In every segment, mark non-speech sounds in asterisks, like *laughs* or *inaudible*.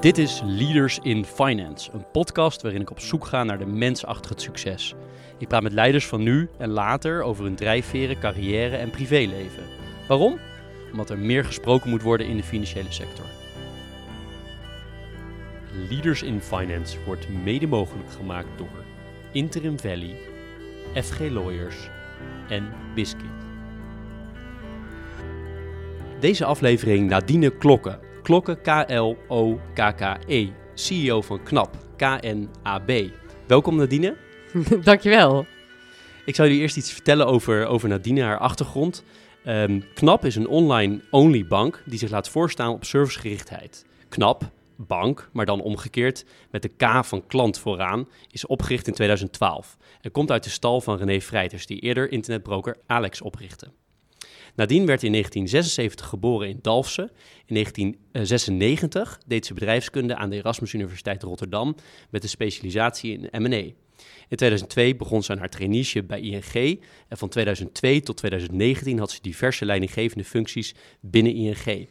Dit is Leaders in Finance, een podcast waarin ik op zoek ga naar de mens achter het succes. Ik praat met leiders van nu en later over hun drijfveren, carrière en privéleven. Waarom? Omdat er meer gesproken moet worden in de financiële sector. Leaders in Finance wordt mede mogelijk gemaakt door Interim Valley, FG Lawyers en Biscuit. Deze aflevering Nadine Klokken. Klokken K-L-O-K-K-E. CEO van KNAP. K-N-A-B. Welkom Nadine. *laughs* Dankjewel. Ik zou jullie eerst iets vertellen over, over Nadine, haar achtergrond. Ehm, KNAP is een online-only bank die zich laat voorstaan op servicegerichtheid. KNAP, bank, maar dan omgekeerd met de K van klant vooraan, is opgericht in 2012 en komt uit de stal van René Vrijters, die eerder internetbroker Alex oprichtte. Nadine werd in 1976 geboren in Dalfsen. In 1996 deed ze bedrijfskunde aan de Erasmus Universiteit Rotterdam met een specialisatie in M&A. In 2002 begon ze aan haar traineeship bij ING en van 2002 tot 2019 had ze diverse leidinggevende functies binnen ING.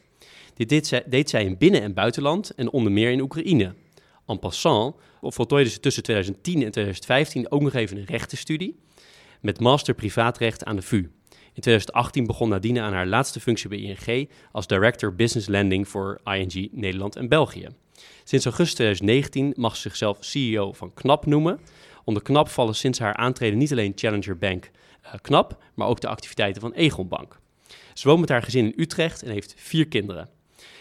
Dit deed zij, deed zij in binnen- en buitenland en onder meer in Oekraïne. En passant voltooide ze tussen 2010 en 2015 ook nog even een rechtenstudie met master privaatrecht aan de VU. In 2018 begon Nadine aan haar laatste functie bij ING als Director Business Lending voor ING Nederland en België. Sinds augustus 2019 mag ze zichzelf CEO van KNAP noemen. Onder KNAP vallen sinds haar aantreden niet alleen Challenger Bank uh, KNAP, maar ook de activiteiten van Egon Bank. Ze woont met haar gezin in Utrecht en heeft vier kinderen.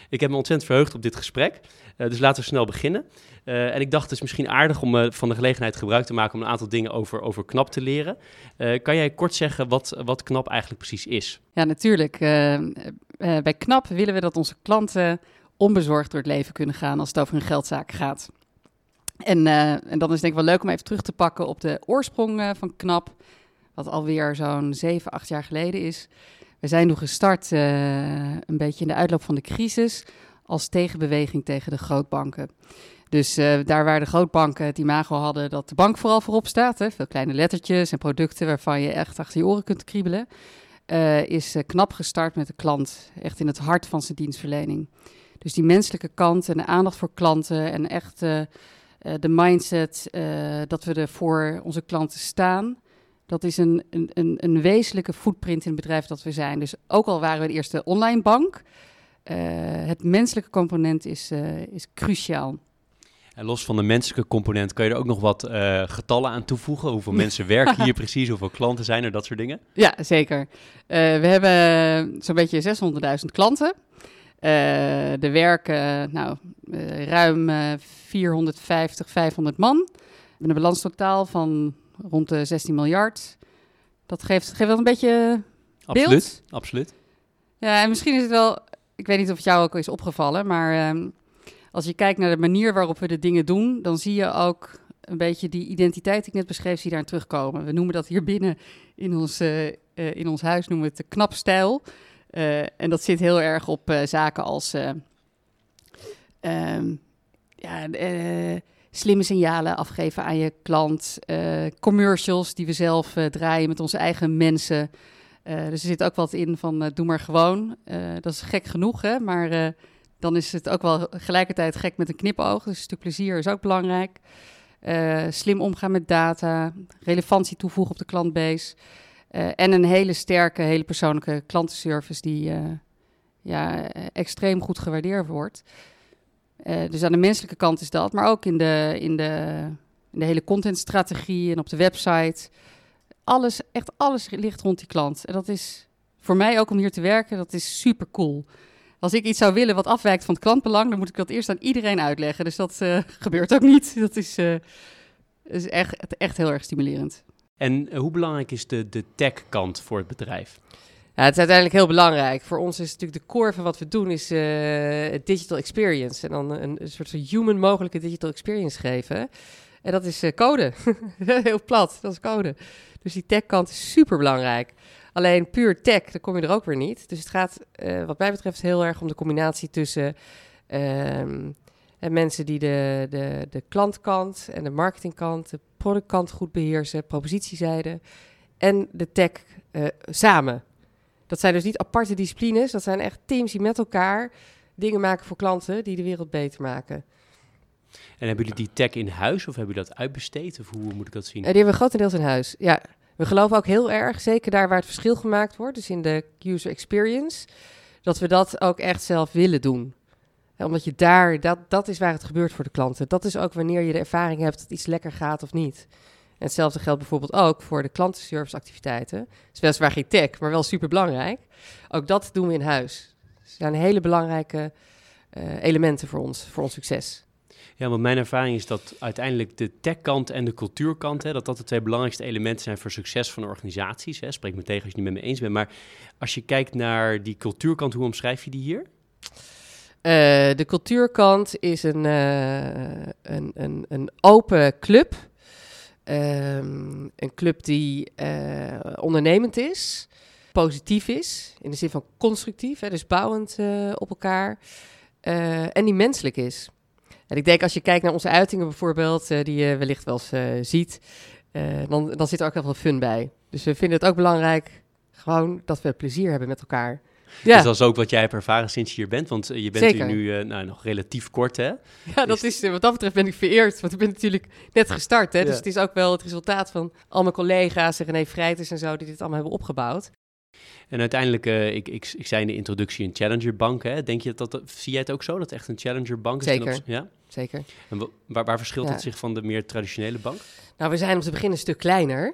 Ik heb me ontzettend verheugd op dit gesprek, dus laten we snel beginnen. Uh, en ik dacht het is misschien aardig om uh, van de gelegenheid gebruik te maken om een aantal dingen over, over KNAP te leren. Kan jij kort zeggen wat, wat KNAP eigenlijk precies is? Ja, natuurlijk. bij KNAP willen we dat onze klanten onbezorgd door het leven kunnen gaan als het over hun geldzaken gaat. En, en dan is het denk ik wel leuk om even terug te pakken op de oorsprong van KNAP, wat alweer zo'n 7, 8 jaar geleden is. We zijn toen gestart een beetje in de uitloop van de crisis als tegenbeweging tegen de grootbanken. Dus uh, daar waar de grootbanken het imago hadden dat de bank vooral voorop staat, hè, veel kleine lettertjes en producten waarvan je echt achter je oren kunt kriebelen, uh, is uh, knap gestart met de klant, echt in het hart van zijn dienstverlening. Dus die menselijke kant en de aandacht voor klanten en echt de mindset dat we er voor onze klanten staan, dat is een, een, een wezenlijke footprint in het bedrijf dat we zijn. Dus ook al waren we de eerste online bank, het menselijke component is, is cruciaal. En los van de menselijke component, kan je er ook nog wat uh, getallen aan toevoegen? Hoeveel mensen werken hier *laughs* precies? Hoeveel klanten zijn er? Dat soort dingen? Ja, zeker. Uh, we hebben zo'n beetje 600.000 klanten. Uh, er werken nou, ruim 450, 500 man. We hebben een balanstotaal van rond de 16 miljard. Dat geeft, geeft wel een beetje beeld. Absoluut, absoluut. Ja, en misschien is het wel... Ik weet niet of het jou ook is opgevallen, maar... Um, als je kijkt naar de manier waarop we de dingen doen, dan zie je ook een beetje die identiteit die ik net beschreef, zie daar terugkomen. We noemen dat hier binnen in ons, uh, uh, in ons huis, noemen we het de knapstijl. Uh, en dat zit heel erg op zaken als um, ja, slimme signalen afgeven aan je klant, commercials die we zelf draaien met onze eigen mensen. Dus er zit ook wat in van doe maar gewoon. dat is gek genoeg, hè? maar dan is het ook wel gelijkertijd gek met een knipoog. Dus een stuk plezier is ook belangrijk. Slim omgaan met data, relevantie toevoegen op de klantbase. En een hele sterke, hele persoonlijke klantenservice die ja, extreem goed gewaardeerd wordt. dus aan de menselijke kant is dat, maar ook in de, in de, in de hele contentstrategie en op de website. Alles, echt alles ligt rond die klant. En dat is voor mij ook om hier te werken, dat is super cool als ik iets zou willen wat afwijkt van het klantbelang, dan moet ik dat eerst aan iedereen uitleggen. Dus dat uh, *laughs* gebeurt ook niet. Dat is, uh, is echt, echt heel erg stimulerend. En hoe belangrijk is de, de tech-kant voor het bedrijf? Ja, het is uiteindelijk heel belangrijk. Voor ons is natuurlijk de core van wat we doen is uh, digital experience. En dan een, een soort van human mogelijke digital experience geven. En dat is code. *laughs* heel plat, dat is code. Dus die tech-kant is super belangrijk. Alleen puur tech, dan kom je er ook weer niet. Dus het gaat, uh, wat mij betreft, heel erg om de combinatie tussen um, mensen die de, de, de klantkant en de marketingkant, de productkant goed beheersen, propositiezijde en de tech uh, samen. Dat zijn dus niet aparte disciplines, dat zijn echt teams die met elkaar dingen maken voor klanten die de wereld beter maken. En hebben jullie die tech in huis of hebben jullie dat uitbesteed? Of hoe moet ik dat zien? Uh, die hebben we grotendeels in huis. Ja, we geloven ook heel erg, zeker daar waar het verschil gemaakt wordt, dus in de user experience, dat we dat ook echt zelf willen doen. omdat je daar, dat, dat is waar het gebeurt voor de klanten. Dat is ook wanneer je de ervaring hebt dat iets lekker gaat of niet. En hetzelfde geldt bijvoorbeeld ook voor de klantenserviceactiviteiten. Het is weliswaar geen tech, maar wel super belangrijk. Ook dat doen we in huis. Dat zijn hele belangrijke uh, elementen voor ons, voor ons succes. Ja, want mijn ervaring is dat uiteindelijk de tech-kant en de cultuurkant, dat dat de twee belangrijkste elementen zijn voor succes van organisaties. Hè. Spreek me tegen als je het niet met me eens bent. Maar als je kijkt naar die cultuurkant, hoe omschrijf je die hier? Uh, de cultuurkant is een, uh, een, een, een open club. Um, een club die uh, ondernemend is, positief is, in de zin van constructief, hè, dus bouwend op elkaar. en die menselijk is. En ik denk als je kijkt naar onze uitingen bijvoorbeeld, uh, die je wellicht wel eens uh, ziet, uh, dan, dan zit er ook heel veel fun bij. Dus we vinden het ook belangrijk gewoon dat we plezier hebben met elkaar. Ja. Dus dat is ook wat jij hebt ervaren sinds je hier bent, want je bent Zeker. hier nu nou, nog relatief kort, hè? *laughs* Ja, dat is, wat dat betreft ben ik vereerd, want ik ben natuurlijk net gestart, hè? Dus het is ook wel het resultaat van al mijn collega's, René Vrijters en zo, die dit allemaal hebben opgebouwd. En uiteindelijk, uh, ik, ik, ik zei in de introductie een challenger bank. Hè? Denk je dat, dat zie jij het ook zo, dat echt een challenger bank is? Zeker. ja? Zeker. En waar, waar verschilt ja. het zich van de meer traditionele bank? Nou, we zijn om te beginnen een stuk kleiner.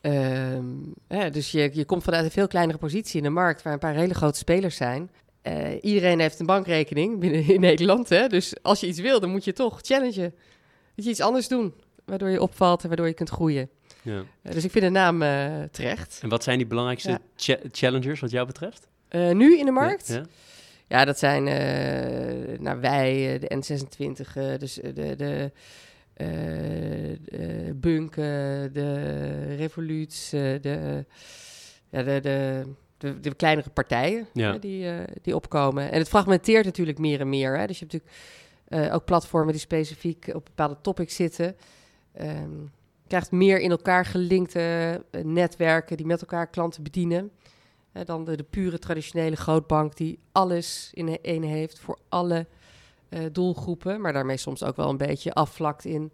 Um, hè, dus je, je komt vanuit een veel kleinere positie in de markt, waar een paar hele grote spelers zijn. Uh, iedereen heeft een bankrekening binnen in Nederland. Hè? Dus als je iets wil, dan moet je toch challengen. Moet je iets anders doen, waardoor je opvalt en waardoor je kunt groeien. Ja. Uh, dus ik vind de naam uh, terecht. En wat zijn die belangrijkste ja. cha challengers wat jou betreft? Nu in de markt? Ja, ja. dat zijn nou, wij, de N26, dus de, de Bunk, de Revoluut, de, ja, de, de, de, de, kleinere partijen ja. die, die opkomen. En het fragmenteert natuurlijk meer en meer. Hè? Dus je hebt natuurlijk ook platformen die specifiek op bepaalde topics zitten. Um, krijgt meer in elkaar gelinkte uh, netwerken die met elkaar klanten bedienen. Dan de, de, pure traditionele grootbank die alles in één heeft voor alle uh, doelgroepen. Maar daarmee soms ook wel een beetje afvlakt in,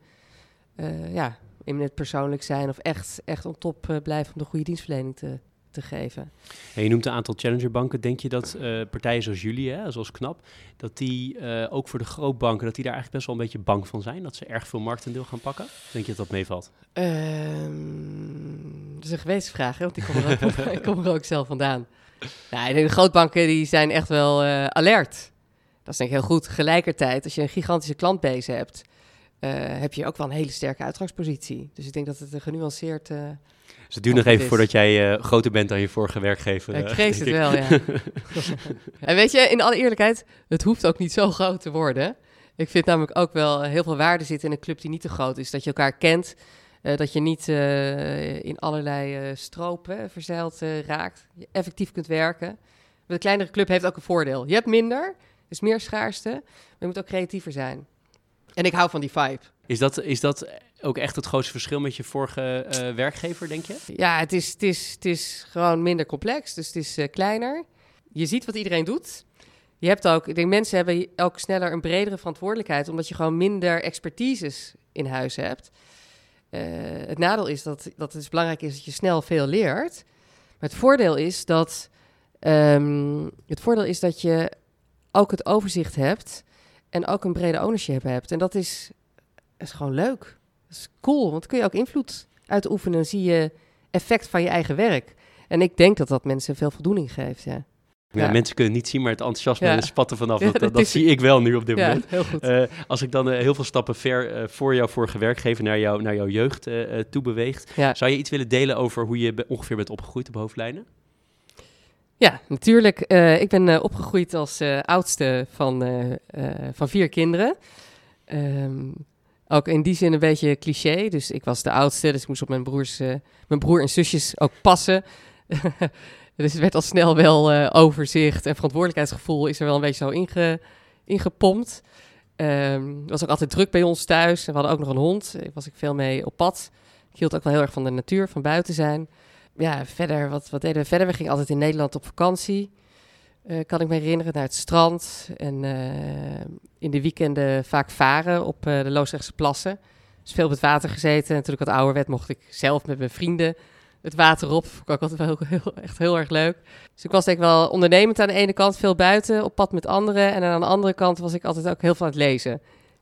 ja, in het persoonlijk zijn. Of echt, echt on top blijven om de goede dienstverlening te, te geven. En je noemt een aantal challengerbanken. Denk je dat uh, partijen zoals jullie, hè, zoals KNAP, dat die uh, ook voor de grootbanken, dat die daar eigenlijk best wel een beetje bang van zijn? Dat ze erg veel marktendeel gaan pakken? Denk je dat dat meevalt? Um, dat is een gewetensvraag, hè, want ik kom er ook, *laughs* *laughs* ik kom er ook zelf vandaan. Ja, de grootbanken die zijn echt wel uh, alert. Dat is denk ik heel goed. Tegelijkertijd, als je een gigantische klantbase hebt, heb je ook wel een hele sterke uitgangspositie. Dus ik denk dat het een genuanceerd... Dus het duurt nog even is. voordat jij uh, groter bent dan je vorige werkgever. Ik vrees het wel, ja. *laughs* en weet je, in alle eerlijkheid, het hoeft ook niet zo groot te worden. Ik vind namelijk ook wel heel veel waarde zitten in een club die niet te groot is. Dat je elkaar kent, uh, dat je niet uh, in allerlei stropen verzeild raakt. Je effectief kunt werken. Een kleinere club heeft ook een voordeel. Je hebt minder, dus meer schaarste, maar je moet ook creatiever zijn. En ik hou van die vibe. Is dat, is dat ook echt het grootste verschil met je vorige uh, werkgever, denk je? Ja, het is, het, is, het is gewoon minder complex, dus het is uh, kleiner. Je ziet wat iedereen doet. Je hebt ook, ik denk mensen hebben ook sneller een bredere verantwoordelijkheid, omdat je gewoon minder expertises in huis hebt. Uh, het nadeel is dat, dat het dus belangrijk is dat je snel veel leert. Maar het voordeel is dat, um, het voordeel is dat je ook het overzicht hebt en ook een brede ownership hebt. En dat is, is gewoon leuk. Dat is cool, want kun je ook invloed uitoefenen. Dan zie je effect van je eigen werk. En ik denk dat dat mensen veel voldoening geeft, ja. Ja, ja, mensen kunnen het niet zien, maar het enthousiasme ja. spat er vanaf. *laughs* Ja, dat, zie ik wel nu op dit moment. Heel goed. Uh, als ik dan uh, heel veel stappen ver uh, voor jouw vorige werkgever naar, jou, naar jouw jeugd toe beweegt, zou je iets willen delen over hoe je ongeveer bent opgegroeid op hoofdlijnen? Ja, natuurlijk. ik ben opgegroeid als oudste van, van vier kinderen. Um, ook in die zin een beetje cliché. Dus ik was de oudste, dus ik moest op mijn, broers, uh, mijn broer en zusjes ook passen. *laughs* dus het werd al snel wel uh, overzicht en verantwoordelijkheidsgevoel is er wel een beetje zo inge, ingepompt. Het was ook altijd druk bij ons thuis. We hadden ook nog een hond. Daar was ik veel mee op pad. Ik hield ook wel heel erg van de natuur, van buiten zijn. Ja, verder, wat, wat deden we verder? We gingen altijd in Nederland op vakantie. Eh, kan ik me herinneren, naar het strand. En eh, in de weekenden vaak varen op eh, de Loosdrechtse plassen. Dus veel op het water gezeten. En toen ik wat ouder werd, mocht ik zelf met mijn vrienden het water op. Vond ik altijd wel heel- echt heel erg leuk. Dus ik was denk ik wel ondernemend aan de ene kant, veel buiten, op pad met anderen. En aan de andere kant was ik altijd ook heel veel aan het lezen.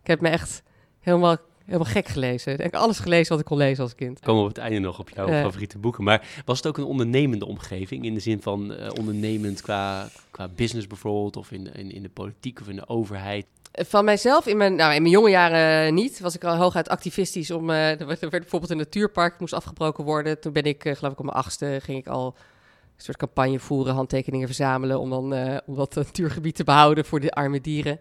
Ik heb me echt helemaal, helemaal gek gelezen. Ik heb alles gelezen wat ik kon lezen als kind. We komen op het einde nog op jouw favoriete boeken. Maar was het ook een ondernemende omgeving? In de zin van eh, ondernemend qua, qua business bijvoorbeeld? Of in, in, in de politiek of in de overheid? Van mijzelf, in mijn, nou, in mijn jonge jaren niet, was ik al hooguit activistisch. Om, eh, er, werd, er werd bijvoorbeeld een natuurpark moest afgebroken worden. Toen ben ik, eh, geloof ik, op mijn achtste ging ik al een soort campagne voeren, handtekeningen verzamelen. Om dan om dat *laughs* natuurgebied te behouden voor de arme dieren.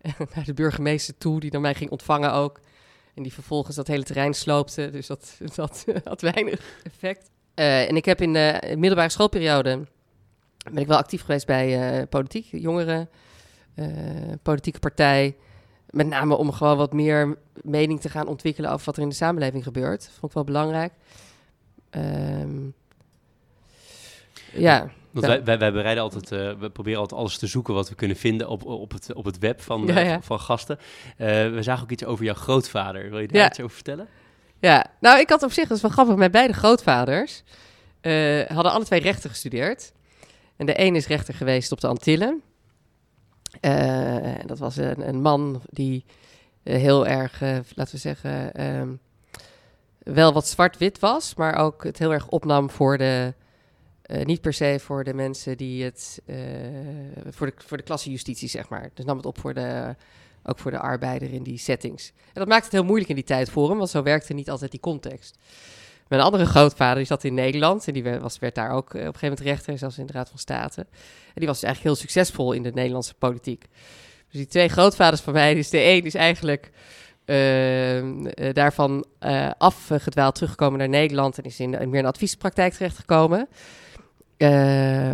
*laughs* Naar de burgemeester toe, die dan mij ging ontvangen ook. En die vervolgens dat hele terrein sloopte. Dus dat, *laughs* dat had weinig effect. Eh, en ik heb in de middelbare schoolperiode ben ik wel actief geweest bij eh, politiek, jongeren, eh, politieke partij. Met name om gewoon wat meer mening te gaan ontwikkelen over wat er in de samenleving gebeurt. Vond ik wel belangrijk. Ehm, ja, Want Ja. wij, wij, wij bereiden altijd, eh, we proberen altijd alles te zoeken wat we kunnen vinden op, op, het, op het web van, Ja, eh, ja. van, gasten. Eh, we zagen ook iets over jouw grootvader. Wil je daar iets over vertellen? Ja, nou, ik had op zich, dat is wel grappig, mijn beide grootvaders hadden alle twee rechten gestudeerd. En de een is rechter geweest op de Antillen. En dat was een, een man die heel erg, laten we zeggen, ehm, wel wat zwart-wit was, maar ook het heel erg opnam voor de, eh, niet per se voor de mensen die het, eh, voor, de, voor de klassenjustitie, zeg maar. Dus nam het op voor de, ook voor de arbeider in die settings. En dat maakte het heel moeilijk in die tijd voor hem, want zo werkte niet altijd die context. Mijn andere grootvader die zat in Nederland en die was, werd daar ook eh, op een gegeven moment rechter, zelfs in de Raad van State. En die was dus eigenlijk heel succesvol in de Nederlandse politiek. Dus die twee grootvaders van mij, dus de een is eigenlijk eh, eh, daarvan eh, afgedwaald teruggekomen naar Nederland en is in, in meer een adviespraktijk terechtgekomen. Eh,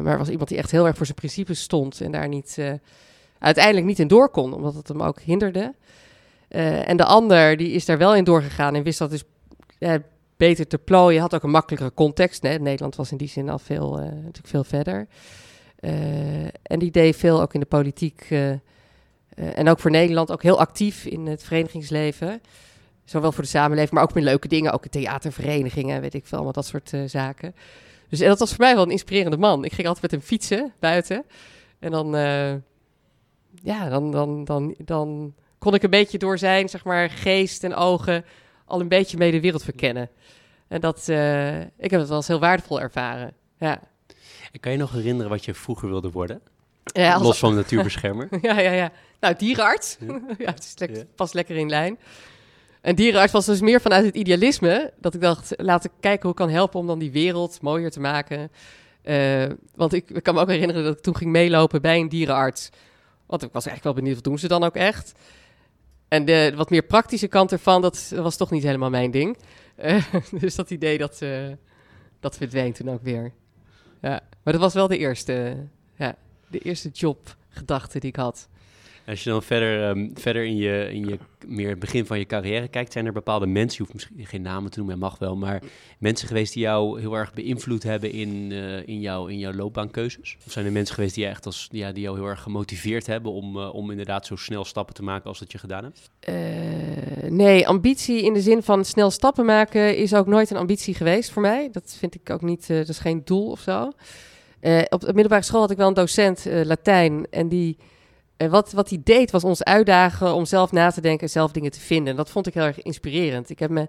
maar was iemand die echt heel erg voor zijn principes stond en daar niet, eh, uiteindelijk niet in door kon, omdat het hem ook hinderde. Eh, en de ander, die is daar wel in doorgegaan en wist dat dus beter te plooien. Had ook een makkelijkere context. Nederland was in die zin al veel, natuurlijk veel verder. En die deed veel ook in de politiek. en ook voor Nederland ook heel actief in het verenigingsleven. Zowel voor de samenleving, maar ook met leuke dingen. Ook in theaterverenigingen, weet ik veel, allemaal dat soort zaken. Dus en dat was voor mij wel een inspirerende man. Ik ging altijd met hem fietsen buiten. En dan, eh, ja, dan, dan, dan, dan kon ik een beetje door zijn, zeg maar, geest en ogen al een beetje mee de wereld verkennen. En dat, eh, ik heb het wel eens heel waardevol ervaren. Ja, En kan je nog herinneren wat je vroeger wilde worden? ja, als- Los van natuurbeschermer. *laughs* ja, ja, ja. Nou, dierenarts. Ja. *laughs* Het is Ja. past lekker in lijn. En dierenarts was dus meer vanuit het idealisme. Dat ik dacht, laten we kijken hoe ik kan helpen om dan die wereld mooier te maken. Eh, want ik, ik kan me ook herinneren dat ik toen ging meelopen bij een dierenarts. Want ik was eigenlijk wel benieuwd, wat doen ze dan ook echt? En de wat meer praktische kant ervan, dat was toch niet helemaal mijn ding. Eh, *laughs* dus dat idee, dat, eh, dat verdween toen ook weer. Ja, maar dat was wel de eerste, ja, de eerste jobgedachte die ik had. Als je dan verder, ehm, verder in, je, in je meer begin van je carrière kijkt, zijn er bepaalde mensen, je hoeft misschien geen namen te noemen, mag wel, maar mensen geweest die jou heel erg beïnvloed hebben in, eh, in, jouw, in jouw loopbaankeuzes? Of zijn er mensen geweest die, echt als, ja, die jou heel erg gemotiveerd hebben om, eh, om inderdaad zo snel stappen te maken als dat je gedaan hebt? Eh, nee, ambitie in de zin van snel stappen maken is ook nooit een ambitie geweest voor mij. Dat vind ik ook niet, dat is geen doel of zo. Op de middelbare school had ik wel een docent Latijn en die, eh, wat, wat hij deed was ons uitdagen om zelf na te denken en zelf dingen te vinden. En dat vond ik heel erg inspirerend. Ik heb, me,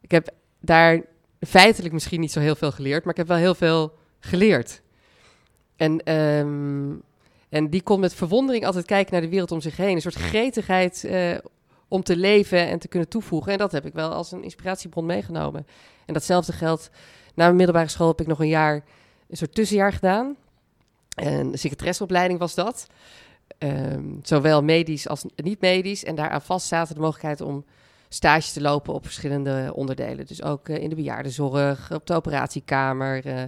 ik heb daar feitelijk misschien niet zo heel veel geleerd, maar ik heb wel heel veel geleerd. En, ehm, en die kon met verwondering altijd kijken naar de wereld om zich heen. Een soort gretigheid eh, om te leven en te kunnen toevoegen. En dat heb ik wel als een inspiratiebron meegenomen. En datzelfde geldt. Na mijn middelbare school heb ik nog een jaar, een soort tussenjaar gedaan. En secretaresseopleiding was dat. Ehm, zowel medisch als niet medisch. En daaraan vast zaten de mogelijkheid om stage te lopen op verschillende onderdelen. Dus ook eh, in de bejaardenzorg, op de operatiekamer, eh,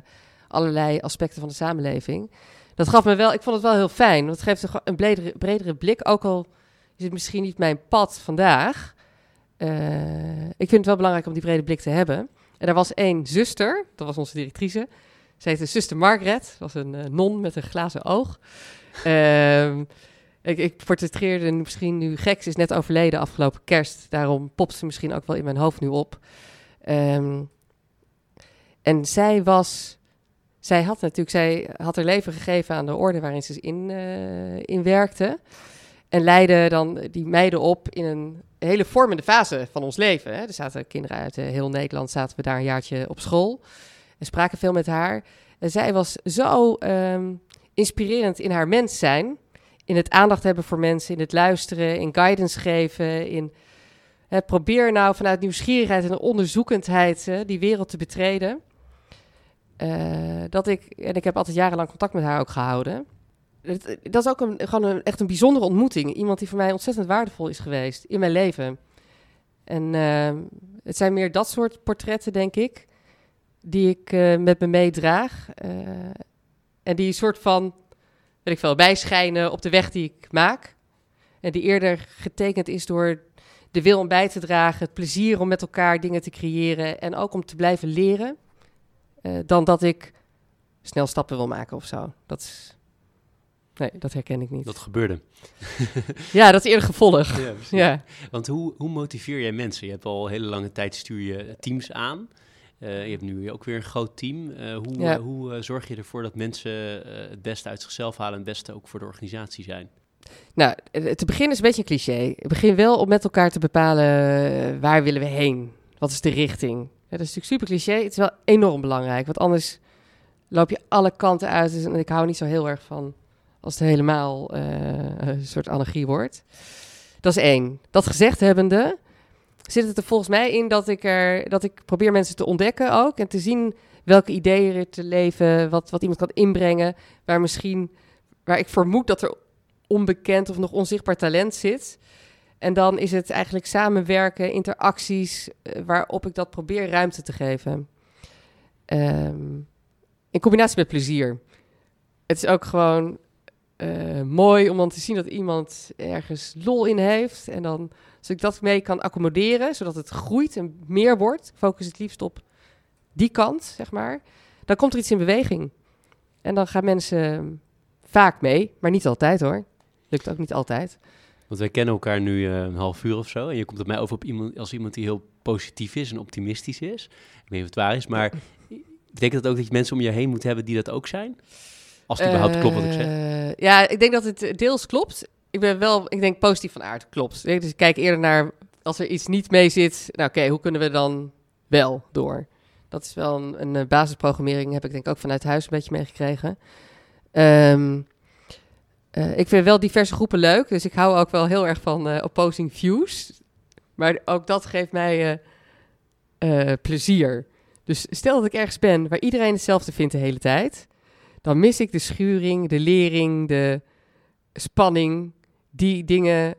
allerlei aspecten van de samenleving. Dat gaf me wel, ik vond het wel heel fijn, want het geeft een, bredere, blik, ook al is het misschien niet mijn pad vandaag. Eh, ik vind het wel belangrijk om die brede blik te hebben. En er was één zuster, dat was onze directrice. Ze heette Zuster Margaret. was een non met een glazen oog. Ehm, ik, ik portretteerde misschien nu gek. Ze is net overleden afgelopen kerst. Daarom popt ze misschien ook wel in mijn hoofd nu op. Ehm, en zij was... Zij had natuurlijk... Zij had haar leven gegeven aan de orde waarin ze in, eh, in werkte. En leidde dan die meiden op in een hele vormende fase van ons leven. Hè. Er zaten kinderen uit eh, heel Nederland, zaten we daar een jaartje op school. En spraken veel met haar. En zij was zo ehm, inspirerend in haar mens zijn. In het aandacht hebben voor mensen, in het luisteren, in guidance geven. In hè, probeer nou vanuit nieuwsgierigheid en onderzoekendheid hè, die wereld te betreden. Uh, dat ik, en ik heb altijd jarenlang contact met haar ook gehouden. Dat, is ook een, gewoon echt een bijzondere ontmoeting. Iemand die voor mij ontzettend waardevol is geweest in mijn leven. En uh, het zijn meer dat soort portretten, denk ik, die ik uh, met me meedraag. En die soort van, weet ik veel, bijschijnen op de weg die ik maak. En die eerder getekend is door de wil om bij te dragen, het plezier om met elkaar dingen te creëren en ook om te blijven leren. dan dat ik snel stappen wil maken of zo. Dat is Nee, dat herken ik niet. Dat gebeurde. *laughs* ja, dat is eerder gevolg. Ja, ja, Want hoe, hoe motiveer jij mensen? Je hebt al een hele lange tijd stuur je teams aan. Uh, je hebt nu ook weer een groot team. Uh, hoe ja. hoe zorg je ervoor dat mensen het beste uit zichzelf halen en het beste ook voor de organisatie zijn? Nou, te beginnen is een beetje een cliché. Begin wel om met elkaar te bepalen waar willen we heen? Wat is de richting? Ja, dat is natuurlijk super cliché. Het is wel enorm belangrijk, want anders loop je alle kanten uit. En ik hou niet zo heel erg van als het helemaal een soort anarchie wordt. Dat is één. Dat gezegd hebbende, zit het er volgens mij in dat ik, er, dat ik probeer mensen te ontdekken ook. En te zien welke ideeën er te leven, wat, wat iemand kan inbrengen. Waar misschien, waar ik vermoed dat er onbekend of nog onzichtbaar talent zit. En dan is het eigenlijk samenwerken, interacties, uh, waarop ik dat probeer ruimte te geven. Um, in combinatie met plezier. Het is ook gewoon uh, mooi om dan te zien dat iemand ergens lol in heeft. En dan, als ik dat mee kan accommoderen, zodat het groeit en meer wordt, focus het liefst op die kant, zeg maar. Dan komt er iets in beweging. En dan gaan mensen vaak mee, maar niet altijd hoor. Lukt ook niet altijd. Want wij kennen elkaar nu uh, een half uur of zo. En je komt op mij over op iemand, als iemand die heel positief is en optimistisch is. Ik weet niet of het waar is, maar betekent dat ook dat je mensen om je heen moet hebben die dat ook zijn? Als het überhaupt klopt wat ik zeg. Eh, ja, ik denk dat het deels klopt. Ik ben wel, ik denk positief van aard, klopt. Dus ik kijk eerder naar, als er iets niet mee zit, nou oké, hoe kunnen we dan wel door? Dat is wel een, een, eh, basisprogrammering, heb ik denk ook vanuit huis een beetje meegekregen. Um, uh, ik vind wel diverse groepen leuk, dus ik hou ook wel heel erg van uh, opposing views. Maar ook dat geeft mij plezier. Dus stel dat ik ergens ben waar iedereen hetzelfde vindt de hele tijd dan mis ik de schuring, de lering, de spanning die dingen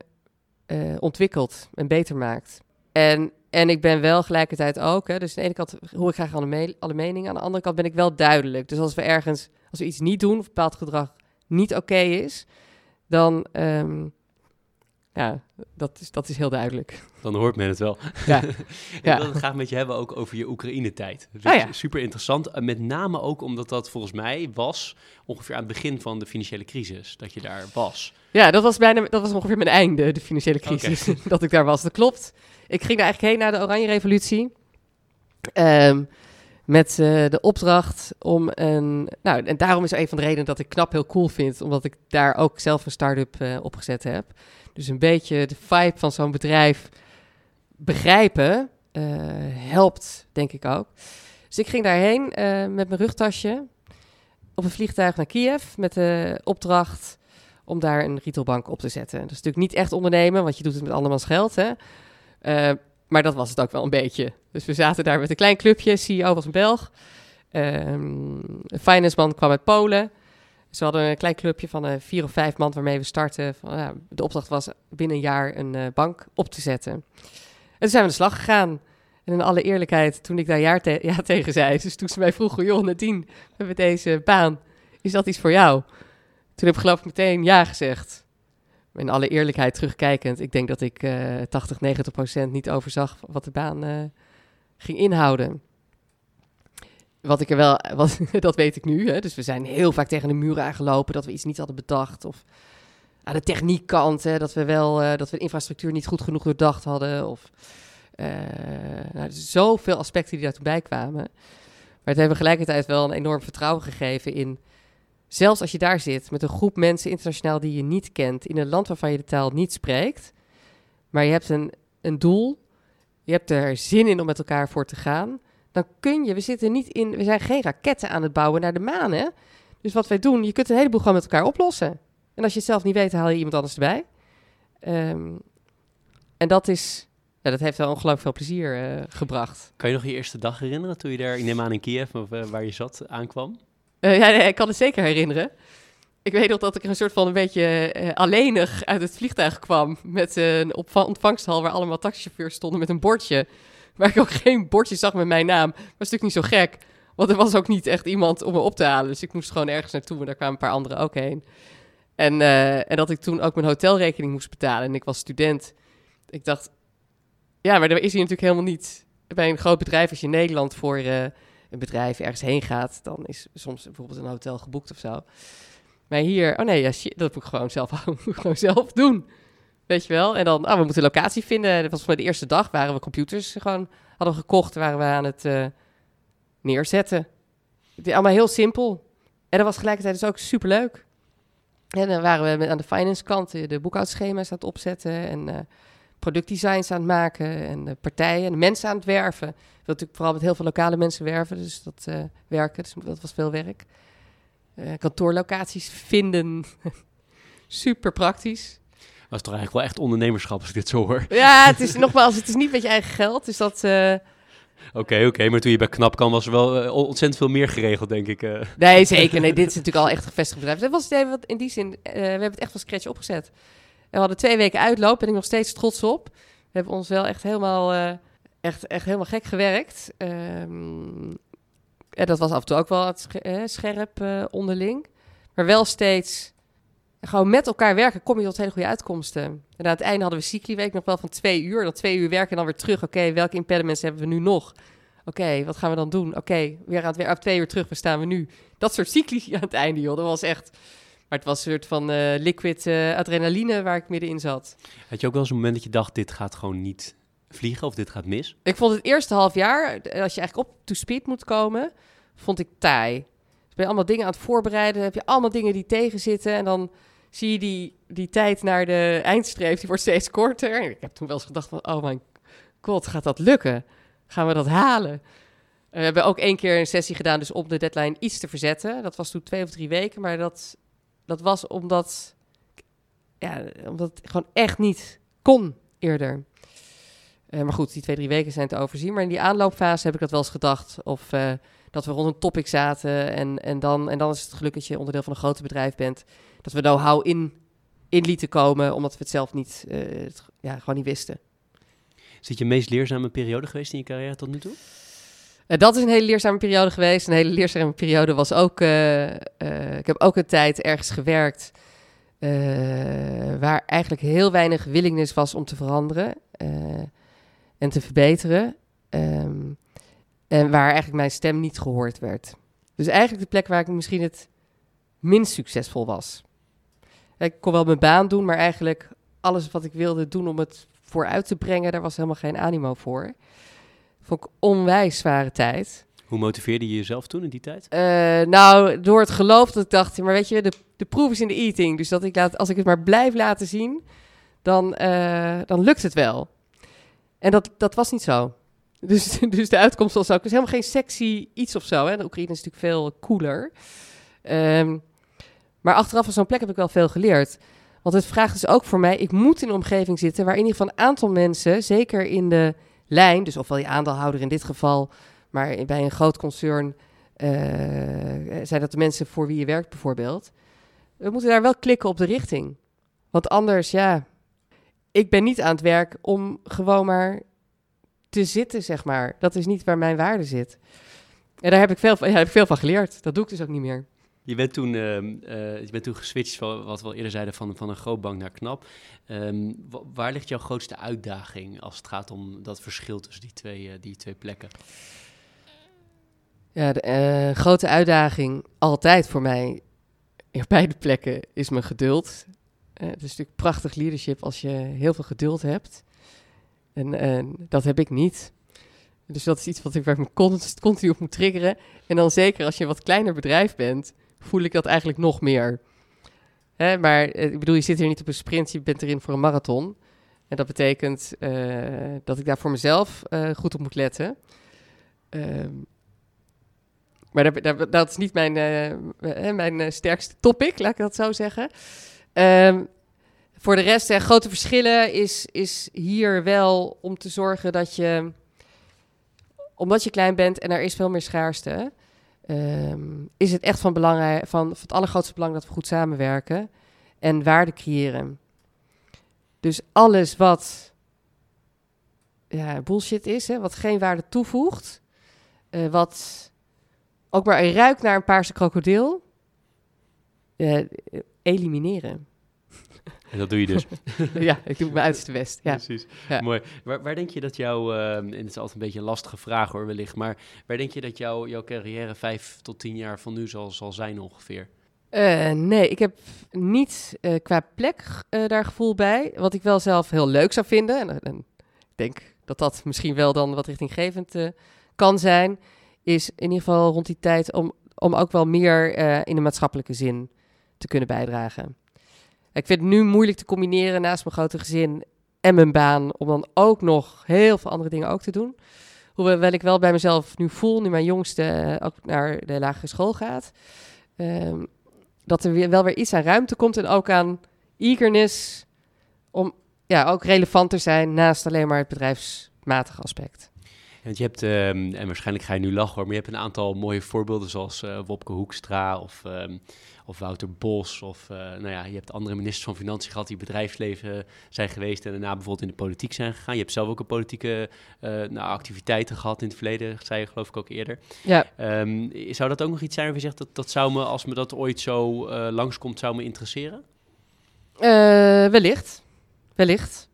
uh, ontwikkelt en beter maakt. En, en ik ben wel gelijkertijd ook, hè, dus aan de ene kant hoor ik graag alle, me alle meningen, aan de andere kant ben ik wel duidelijk. Dus als we ergens, als we iets niet doen of bepaald gedrag niet oké is, dan um, ja, dat is, dat is heel duidelijk. Dan hoort men het wel. Ja. *laughs* ik ja. wil het graag met je hebben ook over je Oekraïne-tijd. Dus ja. Super interessant. Eh, met name ook omdat dat volgens mij was ongeveer aan het begin van de financiële crisis. Dat je daar was. Ja, dat was, bijna, dat was ongeveer mijn einde, de financiële crisis. Okay. *laughs* dat ik daar was. Dat klopt. Ik ging daar eigenlijk heen na de Oranje Revolutie. Um, met uh, de opdracht om een. Nou, en daarom is een van de redenen dat ik knap heel cool vind, omdat ik daar ook zelf een start-up uh, opgezet heb. Dus een beetje de vibe van zo'n bedrijf begrijpen uh, helpt, denk ik ook. Dus ik ging daarheen met mijn rugtasje op een vliegtuig naar Kiev met de opdracht om daar een retailbank op te zetten. Dat is natuurlijk niet echt ondernemen, want je doet het met andermans geld. Hè? Maar dat was het ook wel een beetje. Dus we zaten daar met een klein clubje. CEO was een Belg. Um, een finance man kwam uit Polen. Dus we hadden een klein clubje van uh, vier of vijf man waarmee we starten. De opdracht was binnen een jaar een uh, bank op te zetten. En toen zijn we de slag gegaan. En in alle eerlijkheid, toen ik daar ja, te *laughs* ja tegen zei, dus toen ze mij vroegen, joh Nadine, we hebben deze baan, is dat iets voor jou? Toen heb ik geloof ik meteen ja gezegd in alle eerlijkheid terugkijkend, ik denk dat ik uh, 80, 90 procent niet overzag wat de baan ging inhouden. Wat ik er wel, *laughs* wat, dat weet ik nu. Hè. Dus we zijn heel vaak tegen de muur aangelopen dat we iets niet hadden bedacht. Of aan de techniekkant, hè, dat we wel eh, dat we de infrastructuur niet goed genoeg doordacht hadden. Of uh, nou, zoveel aspecten die daar toen bij kwamen. Maar het hebben tegelijkertijd wel een enorm vertrouwen gegeven in. Zelfs als je daar zit met een groep mensen internationaal die je niet kent, in een land waarvan je de taal niet spreekt, maar je hebt een, een doel, je hebt er zin in om met elkaar voor te gaan, dan kun je, we zitten niet in, we zijn geen raketten aan het bouwen naar de maan, hè? Dus wat wij doen, je kunt een heleboel gewoon met elkaar oplossen. En als je het zelf niet weet, haal je iemand anders erbij. Um, en dat is, ja, dat heeft wel ongelooflijk veel plezier uh, gebracht. Kan je nog je eerste dag herinneren toen je daar, ik neem aan in Kiev, of uh, waar je zat, aankwam? Uh, ja, nee, ik kan het zeker herinneren. Ik weet nog dat ik een soort van een beetje alleenig uit het vliegtuig kwam. Met een ontvangsthal waar allemaal taxichauffeurs stonden met een bordje. Waar ik ook *laughs* geen bordje zag met mijn naam. Was natuurlijk niet zo gek. Want er was ook niet echt iemand om me op te halen. Dus ik moest gewoon ergens naartoe en daar kwamen een paar anderen ook heen. En, uh, en dat ik toen ook mijn hotelrekening moest betalen. En ik was student. Ik dacht, ja, maar er is hier natuurlijk helemaal niet. Bij een groot bedrijf, als je in Nederland voor uh, een bedrijf ergens heen gaat, dan is soms bijvoorbeeld een hotel geboekt of zo. Maar hier, oh nee, ja, dat moet ik gewoon zelf, *laughs* moet ik gewoon zelf doen. Weet je wel? En dan, oh, we moeten locatie vinden. Dat was voor de eerste dag, waren we computers gewoon hadden gekocht, waren we aan het uh, neerzetten. Allemaal heel simpel. En dat was gelijkertijd dus ook superleuk. En dan waren we aan de finance kant de boekhoudschema's aan het opzetten en uh, productdesigns aan het maken en de partijen en de mensen aan het werven. Ik wil natuurlijk vooral met heel veel lokale mensen werven, dus dat werken, dus dat was veel werk. Kantoorlocaties vinden, *laughs* super praktisch. Was toch eigenlijk wel echt ondernemerschap als ik dit zo hoor? Ja, het is nogmaals, het is niet met je eigen geld, dus dat... Oké, oké, maar toen je bij Knap kan was er wel uh, ontzettend veel meer geregeld, denk ik. Uh. Nee, zeker. Nee, dit is natuurlijk al echt gevestigd bedrijf. Dat was het even wat in die zin, uh, we hebben het echt van scratch opgezet. We hadden twee weken uitloop, ben ik nog steeds trots op. We hebben ons wel echt helemaal, echt, echt helemaal gek gewerkt. Um, en dat was af en toe ook wel scherp onderling. Maar wel steeds gewoon met elkaar werken, kom je tot hele goede uitkomsten. En aan het einde hadden we cycliweek nog wel van twee uur. Dan twee uur werken en dan weer terug. Oké, welke impediments hebben we nu nog? Oké, wat gaan we dan doen? Oké, okay, weer aan het weer op twee uur terug. Waar staan we nu? Dat soort cycli aan het einde, joh. Dat was echt... Maar het was een soort van uh, liquid uh, adrenaline waar ik middenin zat. Had je ook wel zo'n moment dat je dacht, dit gaat gewoon niet vliegen of dit gaat mis? Ik vond het eerste half jaar, als je eigenlijk op to speed moet komen, vond ik taai. Dus ben je allemaal dingen aan het voorbereiden, heb je allemaal dingen die tegenzitten en dan zie je die, die tijd naar de eindstreep, die wordt steeds korter. En ik heb toen wel eens gedacht van, oh mijn god, gaat dat lukken? Gaan we dat halen? we hebben ook één keer een sessie gedaan, dus om de deadline iets te verzetten. Dat was toen twee of drie weken, maar dat, dat was omdat, ja, omdat het gewoon echt niet kon eerder. Uh, maar goed, die twee, drie weken zijn te overzien. Maar in die aanloopfase heb ik dat wel eens gedacht. Of uh, dat we rond een topic zaten. En, en, dan, en dan is het geluk dat je onderdeel van een groot bedrijf bent dat we know-how in, in lieten komen, omdat we het zelf niet, uh, het, ja, gewoon niet wisten. Is dit je meest leerzame periode geweest in je carrière tot nu toe? Uh, dat is een hele leerzame periode geweest. Een hele leerzame periode was ook. Uh, ik heb ook een tijd ergens gewerkt. waar eigenlijk heel weinig willingness was om te veranderen en te verbeteren. Um, en waar eigenlijk mijn stem niet gehoord werd. Dus eigenlijk de plek waar ik misschien het minst succesvol was. Ik kon wel mijn baan doen, maar eigenlijk alles wat ik wilde doen om het vooruit te brengen, daar was helemaal geen animo voor. Vond ik onwijs zware tijd. Hoe motiveerde je jezelf toen in die tijd? Uh, nou, door het geloof dat ik dacht, maar weet je, de, de proef is in de eating. Dus dat ik laat, als ik het maar blijf laten zien, dan, uh, dan lukt het wel. En dat, dat was niet zo. *laughs* Dus, dus de uitkomst was ook dus helemaal geen sexy iets of zo. Hè. De Oekraïne is natuurlijk veel cooler. Um, maar achteraf van zo'n plek heb ik wel veel geleerd. Want het vraagt dus ook voor mij, ik moet in een omgeving zitten waar in ieder een aantal mensen, zeker in de lijn, dus ofwel je aandeelhouder in dit geval, maar bij een groot concern uh, zijn dat de mensen voor wie je werkt bijvoorbeeld. We moeten daar wel klikken op de richting. Want anders, ja, ik ben niet aan het werk om gewoon maar te zitten, zeg maar. Dat is niet waar mijn waarde zit. En daar heb ik veel, ja, heb ik veel van geleerd. Dat doe ik dus ook niet meer. Je bent toen, uh, uh, je bent toen geswitcht van wat we al eerder zeiden van, van een grootbank naar knap. Um, waar ligt jouw grootste uitdaging als het gaat om dat verschil tussen die twee, uh, die twee plekken? Ja, de eh, grote uitdaging altijd voor mij op beide plekken is mijn geduld. Eh, het is natuurlijk prachtig leadership als je heel veel geduld hebt. En eh, dat heb ik niet. Dus dat is iets wat ik waar ik me cont- continu op moet triggeren. En dan zeker als je een wat kleiner bedrijf bent, voel ik dat eigenlijk nog meer. Hè, maar eh, ik bedoel, je zit hier niet op een sprint, je bent erin voor een marathon. En dat betekent eh, dat ik daar voor mezelf eh, goed op moet letten. Ehm, maar daar, daar- dat is niet mijn, eh, mijn sterkste topic, laat ik dat zo zeggen. Ehm, voor de rest, eh, grote verschillen is, is hier wel om te zorgen dat je, omdat je klein bent en er is veel meer schaarste, ehm, is het echt van, belang, van, van het allergrootste belang dat we goed samenwerken en waarde creëren. Dus alles wat ja, bullshit is, hè, wat geen waarde toevoegt, eh, wat ook maar ruikt naar een paarse krokodil, eh, elimineren. En dat doe je dus. *laughs* ja, ik doe mijn uiterste best. Ja. Precies. Ja. Mooi. Waar, waar denk je dat jouw, eh, en het is altijd een beetje een lastige vraag hoor, wellicht, maar waar denk je dat jouw jouw carrière vijf tot tien jaar van nu zal, zal zijn ongeveer? Eh, nee, ik heb niet eh, qua plek eh, daar gevoel bij. Wat ik wel zelf heel leuk zou vinden. En, en ik denk dat dat misschien wel dan wat richtinggevend kan zijn. Is in ieder geval rond die tijd om, om ook wel meer in de maatschappelijke zin te kunnen bijdragen. Ik vind het nu moeilijk te combineren naast mijn grote gezin en mijn baan. Om dan ook nog heel veel andere dingen ook te doen. Hoewel ik wel bij mezelf nu voel, nu mijn jongste eh, ook naar de lagere school gaat. ehm, dat er weer, wel weer iets aan ruimte komt en ook aan eagerness om ja, ook relevant te zijn naast alleen maar het bedrijfsmatige aspect. Want je hebt, ehm, en waarschijnlijk ga je nu lachen hoor, maar je hebt een aantal mooie voorbeelden zoals eh, Wopke Hoekstra of, ehm, of Wouter Bos. Of uh, nou ja, je hebt andere ministers van Financiën gehad die bedrijfsleven zijn geweest en daarna bijvoorbeeld in de politiek zijn gegaan. Je hebt zelf ook een politieke uh, nou, activiteiten gehad in het verleden, zei je geloof ik ook eerder. Ja. Um, zou dat ook nog iets zijn waarvan je zegt dat dat zou me, als me dat ooit zo uh, langskomt, zou me interesseren? Wellicht, wellicht.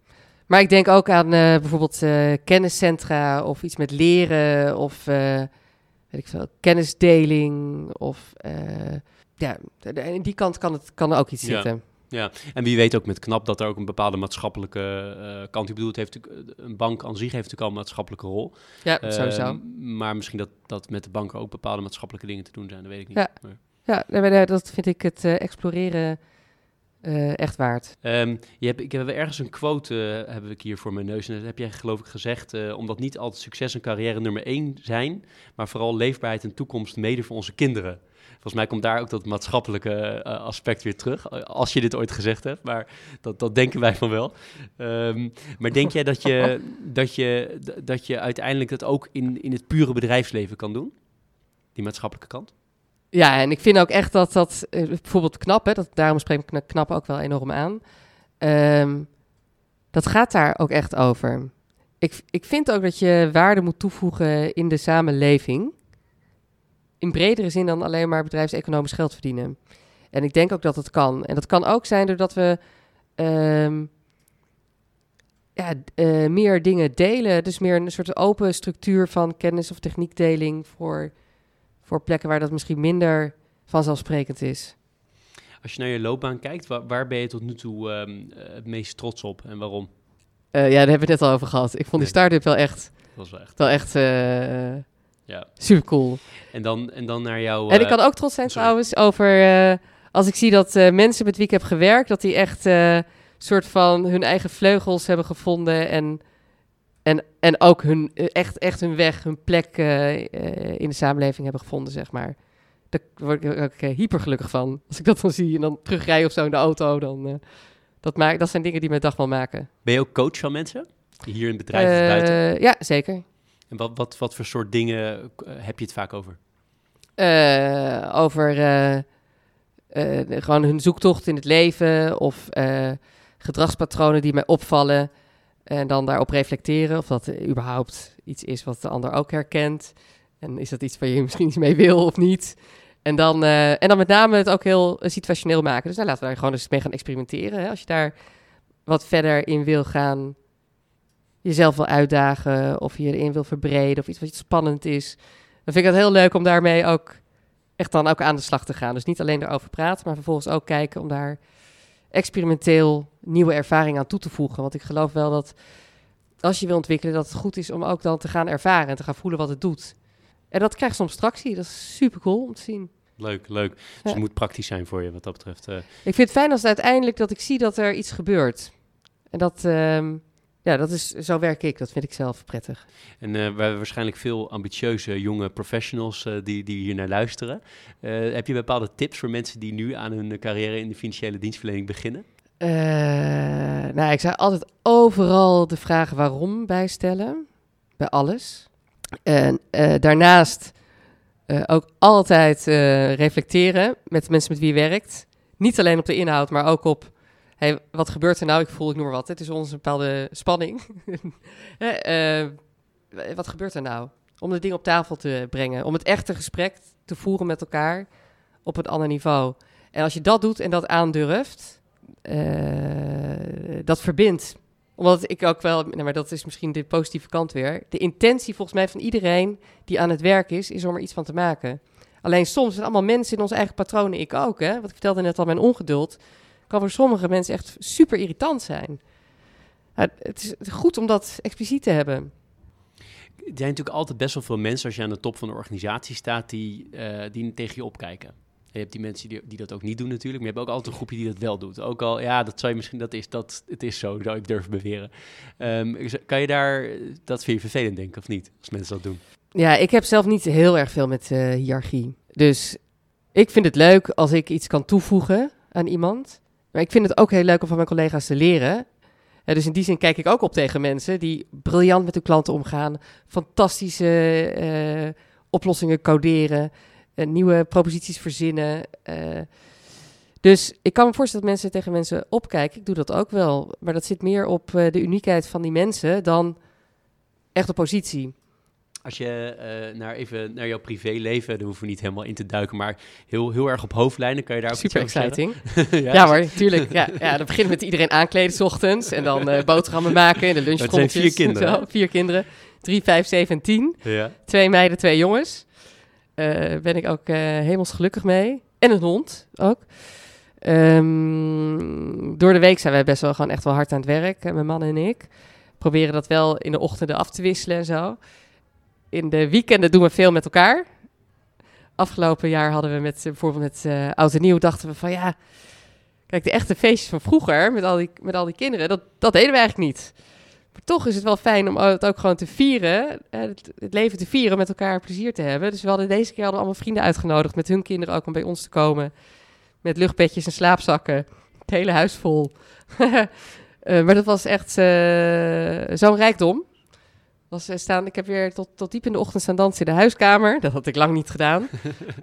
Maar ik denk ook aan bijvoorbeeld kenniscentra of iets met leren of weet ik veel, kennisdeling of ja, in die kant kan, het, kan er ook iets ja. zitten. Ja, en wie weet ook met KNAP dat er ook een bepaalde maatschappelijke uh, kant... Ik bedoel, het heeft een bank aan zich heeft natuurlijk al een maatschappelijke rol. Ja, uh, sowieso. Maar misschien dat, dat met de banken ook bepaalde maatschappelijke dingen te doen zijn, dat weet ik niet. Ja, maar. ja dat vind ik het uh, exploreren echt waard. Um, je hebt, ik heb ergens een quote, uh, heb ik hier voor mijn neus. En dat heb jij geloof ik gezegd, omdat niet altijd succes en carrière nummer één zijn, maar vooral leefbaarheid en toekomst mede voor onze kinderen. Volgens mij komt daar ook dat maatschappelijke aspect weer terug, als je dit ooit gezegd hebt. Maar dat, dat denken wij van wel. Um, maar denk jij dat je, *laughs* dat, je, dat je uiteindelijk dat ook in, in het pure bedrijfsleven kan doen? Die maatschappelijke kant? Ja, en ik vind ook echt dat dat uh, bijvoorbeeld knap, hè, dat, daarom spreek ik knap ook wel enorm aan. Um, dat gaat daar ook echt over. Ik, ik vind ook dat je waarde moet toevoegen in de samenleving. In bredere zin dan alleen maar bedrijfseconomisch geld verdienen. En ik denk ook dat het kan. En dat kan ook zijn doordat we um, ja, uh, meer dingen delen. Dus meer een soort open structuur van kennis- of techniekdeling voor voor plekken waar dat misschien minder vanzelfsprekend is. Als je naar je loopbaan kijkt, waar, waar ben je tot nu toe um, het meest trots op en waarom? Uh, ja, daar hebben we het net al over gehad. Ik vond die start-up wel echt, dat was wel echt, wel echt uh, ja. super cool. En dan, en dan naar jouw... En ik kan ook trots zijn sorry. trouwens over, als ik zie dat mensen met wie ik heb gewerkt, dat die echt soort van hun eigen vleugels hebben gevonden en en, en ook hun, echt, echt hun weg, hun plek uh, uh, in de samenleving hebben gevonden, zeg maar. Daar word ik ook uh, hyper gelukkig van. Als ik dat dan zie en dan terugrijden of zo in de auto, dan... dat, maak, dat zijn dingen die mijn dag wel maken. Ben je ook coach van mensen? Hier in het bedrijf of buiten? Ja, zeker. En wat, wat, wat voor soort dingen heb je het vaak over? over gewoon hun zoektocht in het leven of gedragspatronen die mij opvallen... En dan daarop reflecteren of dat überhaupt iets is wat de ander ook herkent. En is dat iets waar je misschien iets mee wil of niet? En dan, en dan met name het ook heel situationeel maken. Dus nou, laten we daar gewoon eens mee gaan experimenteren. Hè? Als je daar wat verder in wil gaan, jezelf wil uitdagen of je erin wil verbreden of iets wat spannend is. Dan vind ik het heel leuk om daarmee ook echt dan ook aan de slag te gaan. Dus niet alleen erover praten, maar vervolgens ook kijken om daar experimenteel nieuwe ervaringen aan toe te voegen. Want ik geloof wel dat als je wil ontwikkelen, dat het goed is om ook dan te gaan ervaren en te gaan voelen wat het doet. En dat krijgt soms tractie. Dat is super cool om te zien. Leuk, leuk. Dus Ja. het moet praktisch zijn voor je wat dat betreft. eh. Ik vind het fijn als het uiteindelijk dat ik zie dat er iets gebeurt. En dat, ehm, ja, dat is, zo werk ik. Dat vind ik zelf prettig. En eh, we hebben waarschijnlijk veel ambitieuze jonge professionals eh, die, die hier naar luisteren. Eh, heb je bepaalde tips voor mensen die nu aan hun carrière in de financiële dienstverlening beginnen? Nou, ik zou altijd overal de vraag waarom bijstellen. Bij alles. En daarnaast ook altijd reflecteren met de mensen met wie je werkt. Niet alleen op de inhoud, maar ook op... Hey, wat gebeurt er nou? Ik voel, ik noem wat. Het is onze bepaalde spanning. *laughs* Eh, wat gebeurt er nou? Om de dingen op tafel te brengen. Om het echte gesprek te voeren met elkaar op een ander niveau. En als je dat doet en dat aandurft, eh, dat verbindt. Omdat ik ook wel, nou, maar dat is misschien de positieve kant weer. De intentie volgens mij van iedereen die aan het werk is, is om er iets van te maken. Alleen soms zijn allemaal mensen in onze eigen patronen, ik ook. Hè? Wat ik vertelde net al, mijn ongeduld kan voor sommige mensen echt super irritant zijn. Het is goed om dat expliciet te hebben. Er zijn natuurlijk altijd best wel veel mensen als je aan de top van de organisatie staat die, eh, die tegen je opkijken. Je hebt die mensen die, die dat ook niet doen natuurlijk, maar je hebt ook altijd een groepje die dat wel doet. Ook al, ja, dat zou je misschien, dat is, dat, het is zo, zou ik durven beweren. Ehm, kan je daar, dat vind je vervelend denken of niet, als mensen dat doen? Ja, ik heb zelf niet heel erg veel met eh, hiërarchie. Dus ik vind het leuk als ik iets kan toevoegen aan iemand. Maar ik vind het ook heel leuk om van mijn collega's te leren. Dus in die zin kijk ik ook op tegen mensen die briljant met hun klanten omgaan. Fantastische eh, oplossingen coderen. eh, nieuwe proposities verzinnen. eh. dus ik kan me voorstellen dat mensen tegen mensen opkijken. Ik doe dat ook wel. Maar dat zit meer op de uniekheid van die mensen dan echt op positie. Als je eh, naar even naar jouw privéleven, daar hoeven we niet helemaal in te duiken, maar heel, heel erg op hoofdlijnen, kan je daar ook Super iets exciting. *laughs* ja, Ja, hoor, tuurlijk. Ja, ja, dan beginnen we met iedereen aankleden 's ochtends. En dan eh, boterhammen maken in de zijn lunchtrommeltjes. vier kinderen, Zo, vier kinderen. Drie, vijf, zeven en tien. Ja. Twee meiden, twee jongens. Eh ben ik ook eh hemelsgelukkig mee. En een hond ook. Ehm, door de week zijn wij best wel gewoon echt wel hard aan het werk. Mijn man en ik. Proberen dat wel in de ochtenden af te wisselen en zo. In de weekenden doen we veel met elkaar. Afgelopen jaar hadden we met bijvoorbeeld met eh Oud en Nieuw dachten we van ja... Kijk, de echte feestjes van vroeger met al die, met al die kinderen, dat, dat deden we eigenlijk niet. Maar toch is het wel fijn om het ook gewoon te vieren. eh, Het, leven te vieren, met elkaar plezier te hebben. Dus we hadden deze keer allemaal vrienden uitgenodigd met hun kinderen ook om bij ons te komen. Met luchtbedjes en slaapzakken. Het hele huis vol. *laughs* Eh, maar dat was echt zo'n rijkdom. Was, eh, staan, ik heb weer tot, tot diep in de ochtend staan dansen in de huiskamer. Dat had ik lang niet gedaan. *laughs*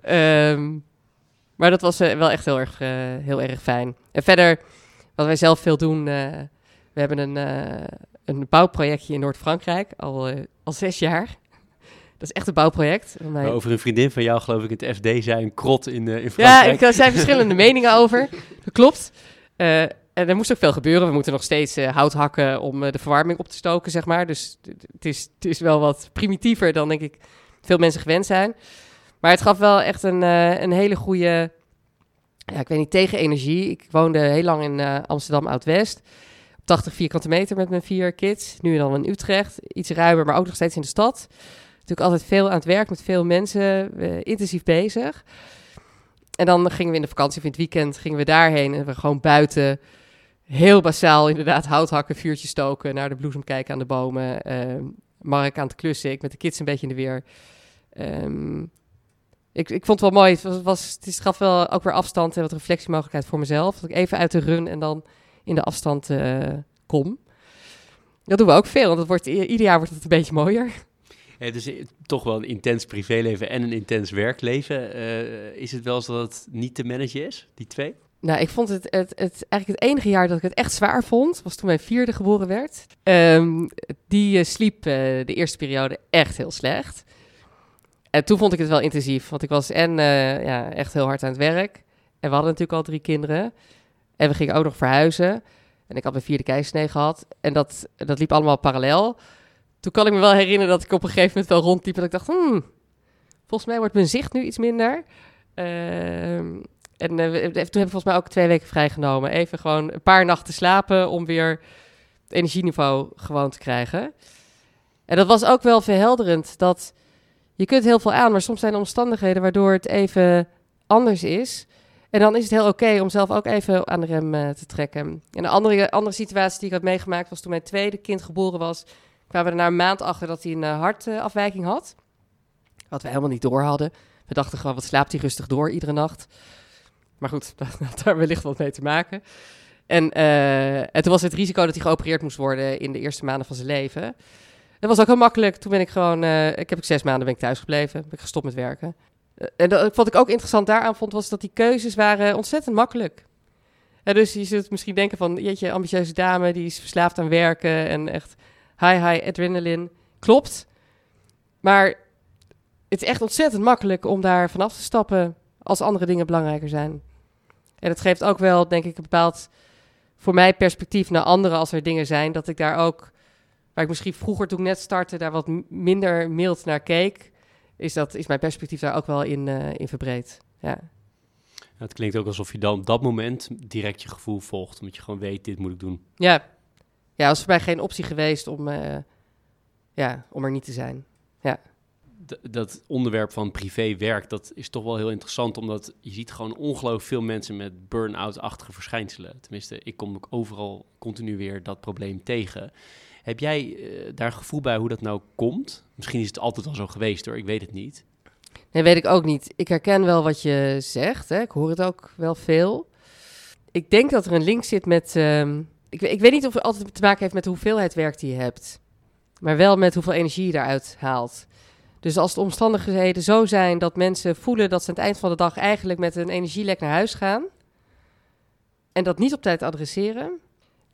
Ehm, maar dat was eh, wel echt heel erg, eh, heel erg fijn. En verder, wat wij zelf veel doen... we hebben een, een bouwprojectje in Noord-Frankrijk, al, al zes jaar. *laughs* Dat is echt een bouwproject. Over een vriendin van jou, geloof ik, in het FD, zei een krot in, eh in ja, Frankrijk. ik, er zijn verschillende *laughs* meningen over. Dat klopt. En er moest ook veel gebeuren. We moeten nog steeds eh, hout hakken om eh, de verwarming op te stoken, zeg maar. Dus het is, het is wel wat primitiever dan, denk ik, veel mensen gewend zijn. Maar het gaf wel echt een, eh, een hele goede, ja, ik weet niet, tegenenergie. Ik woonde heel lang in Amsterdam Oud-West. Op 80 vierkante meter met mijn vier kids. Nu dan in Utrecht. Iets ruimer, maar ook nog steeds in de stad. Natuurlijk altijd veel aan het werk met veel mensen. intensief bezig. En dan gingen we in de vakantie of in het weekend gingen we daarheen. En we gewoon buiten heel basaal inderdaad hout hakken, vuurtje stoken, naar de bloesem kijken aan de bomen. ehm, Mark aan het klussen, ik met de kids een beetje in de weer. Ehm, ik, ik vond het wel mooi. Het, was, het is- gaf wel ook weer afstand en wat reflectiemogelijkheid voor mezelf. Dat ik even uit de run en dan in de afstand eh, kom. Dat doen we ook veel, want het wordt, ieder jaar wordt het een beetje mooier. Het is toch wel een intens privéleven en een intens werkleven. Eh, is het wel eens dat het niet te managen is, die twee? Nou, ik vond het, het, het eigenlijk het enige jaar dat ik het echt zwaar vond, was toen mijn vierde geboren werd. Ehm, die eh, sliep eh, de eerste periode echt heel slecht. En toen vond ik het wel intensief, want ik was en eh, ja, echt heel hard aan het werk. En we hadden natuurlijk al drie kinderen. En we gingen ook nog verhuizen. En ik had mijn vierde keizersnee gehad. En dat, dat liep allemaal parallel. Toen kan ik me wel herinneren dat ik op een gegeven moment wel rondliep en ik dacht, hmm, Volgens mij wordt mijn zicht nu iets minder. Ehm, en eh, toen heb ik volgens mij ook twee weken vrijgenomen. Even gewoon een paar nachten slapen om weer het energieniveau gewoon te krijgen. En dat was ook wel verhelderend. Dat je kunt heel veel aan, maar soms zijn er omstandigheden waardoor het even anders is. En dan is het heel oké om zelf ook even aan de rem eh, te trekken. En een andere, andere situatie die ik had meegemaakt was toen mijn tweede kind geboren was. Kwamen we er een maand achter dat hij een eh, hartafwijking had. Wat we helemaal niet door hadden. We dachten gewoon, wat slaapt hij rustig door iedere nacht. Maar goed, *laughs* dat had daar wellicht wat mee te maken. En, eh, en toen was het risico dat hij geopereerd moest worden in de eerste maanden van zijn leven. Dat was ook heel makkelijk. Toen ben ik gewoon, eh, ik heb ik zes maanden ben ik thuis gebleven. Ben ik gestopt met werken. Eh, en dat, wat ik ook interessant daaraan vond, was dat die keuzes waren ontzettend makkelijk. Dus je zult misschien denken van, jeetje, ambitieuze dame, die is verslaafd aan werken en echt high, high adrenaline. Klopt. Maar het is echt ontzettend makkelijk om daar vanaf te stappen als andere dingen belangrijker zijn. En het geeft ook wel, denk ik, een bepaald voor mij perspectief naar anderen als er dingen zijn. Dat ik daar ook, waar ik misschien vroeger toen ik net startte, daar wat minder mild naar keek. Is, dat, is mijn perspectief daar ook wel in, eh, in verbreed. Ja. Het klinkt ook alsof je dan op dat moment direct je gevoel volgt. Omdat je gewoon weet, dit moet ik doen. Ja, ja was voor mij geen optie geweest om, eh, ja, om er niet te zijn. D- dat onderwerp van privé-werk, dat is toch wel heel interessant. Omdat je ziet gewoon ongelooflijk veel mensen met burn-out-achtige verschijnselen. Tenminste, ik kom ook overal continu weer dat probleem tegen. Heb jij eh, daar gevoel bij hoe dat nou komt? Misschien is het altijd al zo geweest hoor, ik weet het niet. Nee, weet ik ook niet. Ik herken wel wat je zegt. Hè. Ik hoor het ook wel veel. Ik denk dat er een link zit met. ehm, ik, we- ik weet niet of het altijd te maken heeft met hoeveelheid werk die je hebt. Maar wel met hoeveel energie je daaruit haalt. Dus als de omstandigheden zo zijn dat mensen voelen dat ze aan het eind van de dag eigenlijk met een energielek naar huis gaan. En dat niet op tijd adresseren.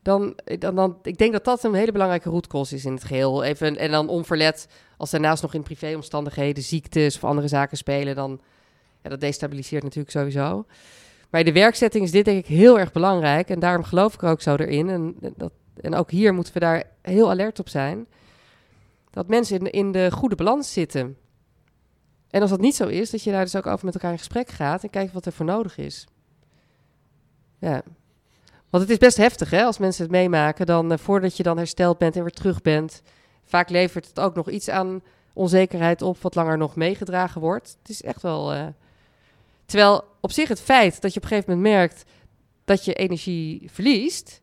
Dan, dan, dan, ik denk dat dat een hele belangrijke rootcause is in het geheel. Even, en dan onverlet, als daarnaast nog in privéomstandigheden ziektes of andere zaken spelen, dan ja, dat destabiliseert natuurlijk sowieso. Maar de werkzetting is dit denk ik heel erg belangrijk. En daarom geloof ik er ook zo erin. En, dat, en ook hier moeten we daar heel alert op zijn. Dat mensen in, in de goede balans zitten. En als dat niet zo is, dat je daar dus ook over met elkaar in gesprek gaat en kijkt wat er voor nodig is. Ja. Want het is best heftig, hè, als mensen het meemaken. Dan eh, voordat je dan hersteld bent en weer terug bent. Vaak levert het ook nog iets aan onzekerheid op, wat langer nog meegedragen wordt. Het is echt wel. eh, Terwijl op zich het feit dat je op een gegeven moment merkt dat je energie verliest,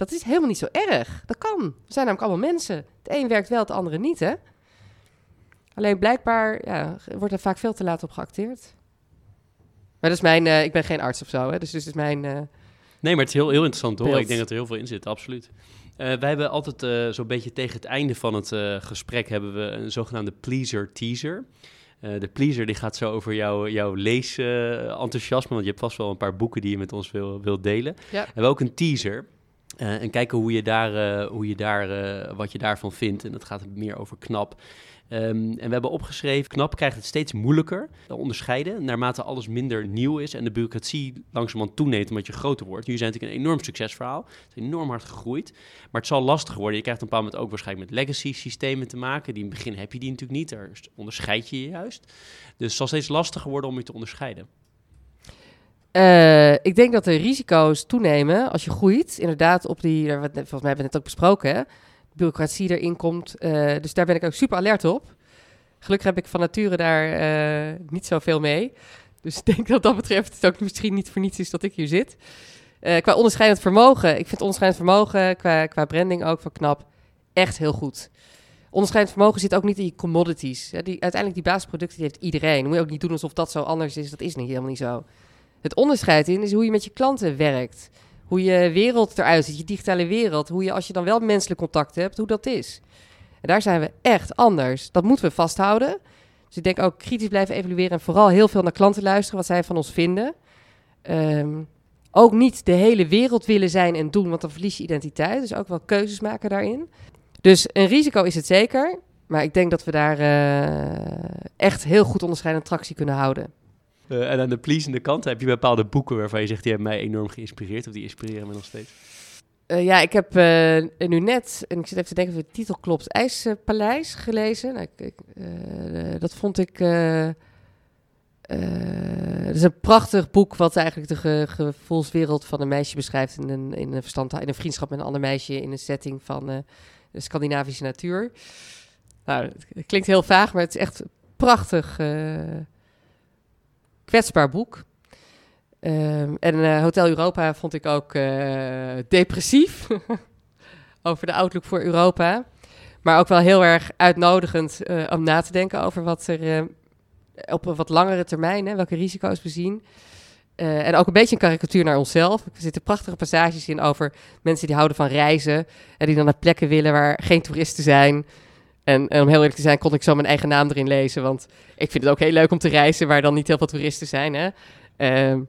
dat is helemaal niet zo erg. Dat kan. We zijn namelijk allemaal mensen. Het een werkt wel, het andere niet, hè? Alleen blijkbaar ja, wordt er vaak veel te laat op geacteerd. Maar dat is mijn. eh, ik ben geen arts of zo, hè? Dus dit is mijn. eh, Nee, maar het is heel, heel interessant hoor. Beeld. Ik denk dat er heel veel in zit, absoluut. Eh, wij hebben altijd zo'n beetje tegen het einde van het gesprek hebben we een zogenaamde pleaser teaser. De pleaser die gaat zo over jouw jouw leesenthousiasme, want je hebt vast wel een paar boeken die je met ons wil, wil delen. Ja. We hebben ook een teaser. Eh, en kijken hoe je daar, eh, hoe je daar eh, wat je daarvan vindt. En dat gaat meer over knap. Ehm, en we hebben opgeschreven, knap krijgt het steeds moeilijker te onderscheiden, naarmate alles minder nieuw is en de bureaucratie langzamerhand toeneemt omdat je groter wordt. Nu zijn natuurlijk een enorm succesverhaal, het is enorm hard gegroeid, maar het zal lastiger worden. Je krijgt op een bepaald moment ook waarschijnlijk met legacy systemen te maken. Die in het begin heb je die natuurlijk niet, daar onderscheid je je juist. Dus het zal steeds lastiger worden om je te onderscheiden. Eh, ik denk dat de risico's toenemen als je groeit. Inderdaad, op die, volgens mij hebben we het ook besproken, hè? bureaucratie erin komt. Eh, dus daar ben ik ook super alert op. Gelukkig heb ik van nature daar eh, niet zoveel mee. Dus ik denk dat dat betreft het ook misschien niet voor niets is dat ik hier zit. Qua onderscheidend vermogen. Ik vind onderscheidend vermogen qua, qua branding ook van knap echt heel goed. Onderscheidend vermogen zit ook niet in je commodities. Hè? Die, uiteindelijk die basisproducten die heeft iedereen. moet je ook niet doen alsof dat zo anders is. Dat is niet, helemaal niet zo. Het onderscheid in is hoe je met je klanten werkt. Hoe je wereld eruit ziet, je digitale wereld. Hoe je als je dan wel menselijk contact hebt, hoe dat is. En daar zijn we echt anders. Dat moeten we vasthouden. Dus ik denk ook kritisch blijven evalueren en vooral heel veel naar klanten luisteren, wat zij van ons vinden. Ehm, ook niet de hele wereld willen zijn en doen, want dan verlies je identiteit. Dus ook wel keuzes maken daarin. Dus een risico is het zeker. Maar ik denk dat we daar eh, echt heel goed onderscheidende tractie kunnen houden. Eh, en aan de pleasende kant heb je bepaalde boeken waarvan je zegt, die hebben mij enorm geïnspireerd, of die inspireren me nog steeds. Eh, ja, ik heb eh, nu net, en ik zit even te denken of de titel klopt, IJspaleis gelezen. Nou, ik, dat vond ik het is een prachtig boek wat eigenlijk de ge- gevoelswereld van een meisje beschrijft in een, in een, verstand, in een vriendschap met een ander meisje in een setting van de Scandinavische natuur. Nou, het, klinkt heel vaag, maar het is echt prachtig, kwetsbaar boek. Ehm, en eh, Hotel Europa vond ik ook eh, depressief *laughs* over de outlook voor Europa. Maar ook wel heel erg uitnodigend eh, om na te denken over wat er op een wat langere termijn, hè, welke risico's we zien. En ook een beetje een karikatuur naar onszelf. Er zitten prachtige passages in over mensen die houden van reizen. En die dan naar plekken willen waar geen toeristen zijn. En, en om heel eerlijk te zijn, kon ik zo mijn eigen naam erin lezen. Want ik vind het ook heel leuk om te reizen waar dan niet heel veel toeristen zijn. Hè? Ehm,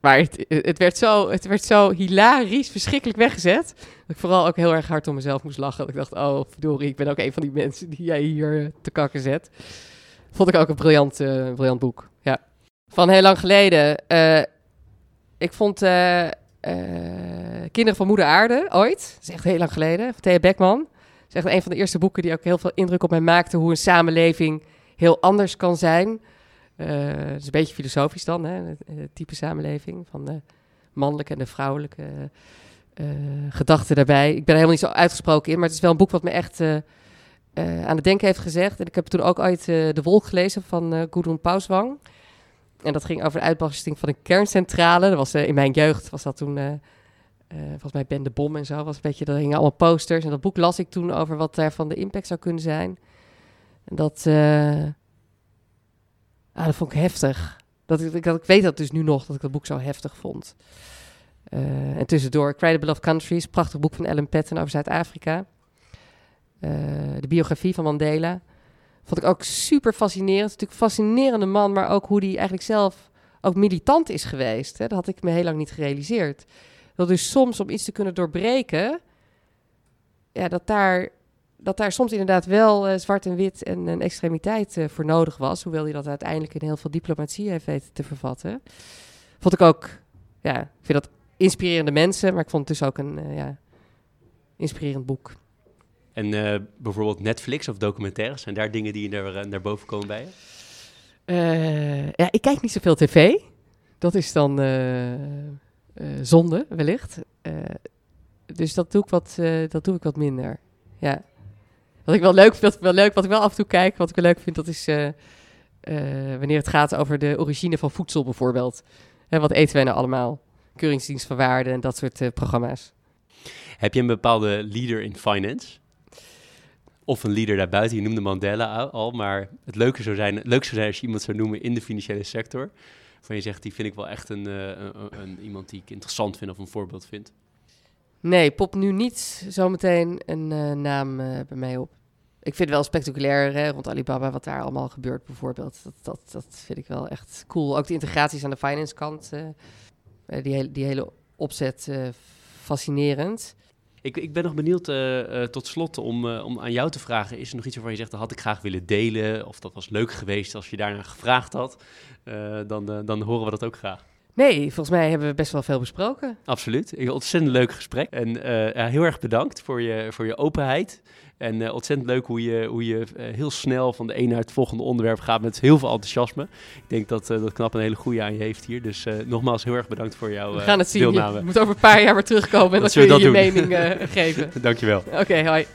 maar het, het, werd zo, het werd zo hilarisch, verschrikkelijk weggezet. Dat ik vooral ook heel erg hard om mezelf moest lachen. Dat ik dacht, oh verdorie, ik ben ook een van die mensen die jij hier eh, te kakken zet. Vond ik ook een briljant, eh, briljant boek. Ja. Van heel lang geleden. eh, ik vond eh, Kinderen van Moeder Aarde ooit. Dat is echt heel lang geleden. Van Thea Beckman. Is echt een van de eerste boeken die ook heel veel indruk op mij maakte. Hoe een samenleving heel anders kan zijn. Eh, het is een beetje filosofisch dan, hè? Het, het type samenleving van de mannelijke en de vrouwelijke eh, gedachten daarbij. Ik ben er helemaal niet zo uitgesproken in, maar het is wel een boek wat me echt eh, eh, aan het denken heeft gezegd. En ik heb toen ook ooit eh, De Wolk gelezen van eh Gudrun Pauswang. En dat ging over de uitbarsting van een kerncentrale. Dat was eh, in mijn jeugd, was dat toen... eh, volgens mij Ben de Bom en zo was een beetje, er hingen allemaal posters. En dat boek las ik toen over wat daarvan de impact zou kunnen zijn. En dat, eh, ah, dat vond ik heftig. Dat ik, dat ik weet dat dus nu nog, dat ik dat boek zo heftig vond. Eh, en tussendoor, the Beloved Countries, prachtig boek van Ellen Patton over Zuid-Afrika. De biografie van Mandela. Vond ik ook super fascinerend. Natuurlijk een fascinerende man, maar ook hoe hij eigenlijk zelf ook militant is geweest. Hè? Dat had ik me heel lang niet gerealiseerd. Dat dus soms om iets te kunnen doorbreken, ja, dat daar, dat daar soms inderdaad wel eh, zwart en wit en een extremiteit eh, voor nodig was. Hoewel hij dat uiteindelijk in heel veel diplomatie heeft weten te vervatten. Vond ik ook, ja, ik vind dat inspirerende mensen, maar ik vond het dus ook een eh, ja, inspirerend boek. En bijvoorbeeld Netflix of documentaires, zijn daar dingen die naar, naar boven komen bij je? Ja, ik kijk niet zoveel tv. Dat is dan zonde, wellicht. Eh, dus dat doe, ik wat, eh, dat doe ik wat minder. Ja. Wat ik wel leuk vind, wel leuk, wat ik wel af en toe kijk, wat ik wel leuk vind, dat is eh, eh, wanneer het gaat over de origine van voedsel bijvoorbeeld. Hè, wat eten wij nou allemaal? Keuringsdienst van waarde en dat soort eh, programma's. Heb je een bepaalde leader in finance? Of een leader daarbuiten? Je noemde Mandela al- maar het leuke zou zijn, leuk zou zijn als je iemand zou noemen in de financiële sector. Van je zegt, die vind ik wel echt een, eh, een, een- iemand die ik interessant vind of een voorbeeld vind. Nee, pop nu niet zometeen een eh, naam eh, bij mij op. Ik vind het wel spectaculair hè, rond Alibaba wat daar allemaal gebeurt bijvoorbeeld. Dat, dat, dat vind ik wel echt cool. Ook de integraties aan de finance kant. die, hele, die hele opzet fascinerend. Ik, ik ben nog benieuwd eh, eh, tot slot om, eh, om aan jou te vragen. Is er nog iets waarvan je zegt, dat had ik graag willen delen? Of dat was leuk geweest als je daarna gevraagd had? Dan, dan horen we dat ook graag. Nee, volgens mij hebben we best wel veel besproken. Absoluut. Een ontzettend leuk gesprek. En heel erg bedankt voor je, voor je openheid. En eh, ontzettend leuk hoe je, hoe je eh, heel snel van de ene naar het volgende onderwerp gaat met heel veel enthousiasme. Ik denk dat eh, dat Knap een hele goede aan je heeft hier. Dus nogmaals heel erg bedankt voor jouw we eh, gaan het zien. Je deelname. moet over een paar jaar weer terugkomen en dan Dat kun je je we mening *laughs* geven. *laughs* Dankjewel. Oké, hoi.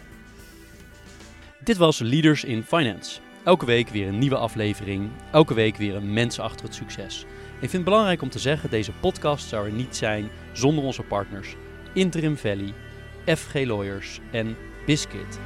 Dit was Leaders in Finance. Elke week weer een nieuwe aflevering. Elke week weer een mens achter het succes. Ik vind het belangrijk om te zeggen, deze podcast zou er niet zijn zonder onze partners Interim Valley, FG Lawyers en Biscuit.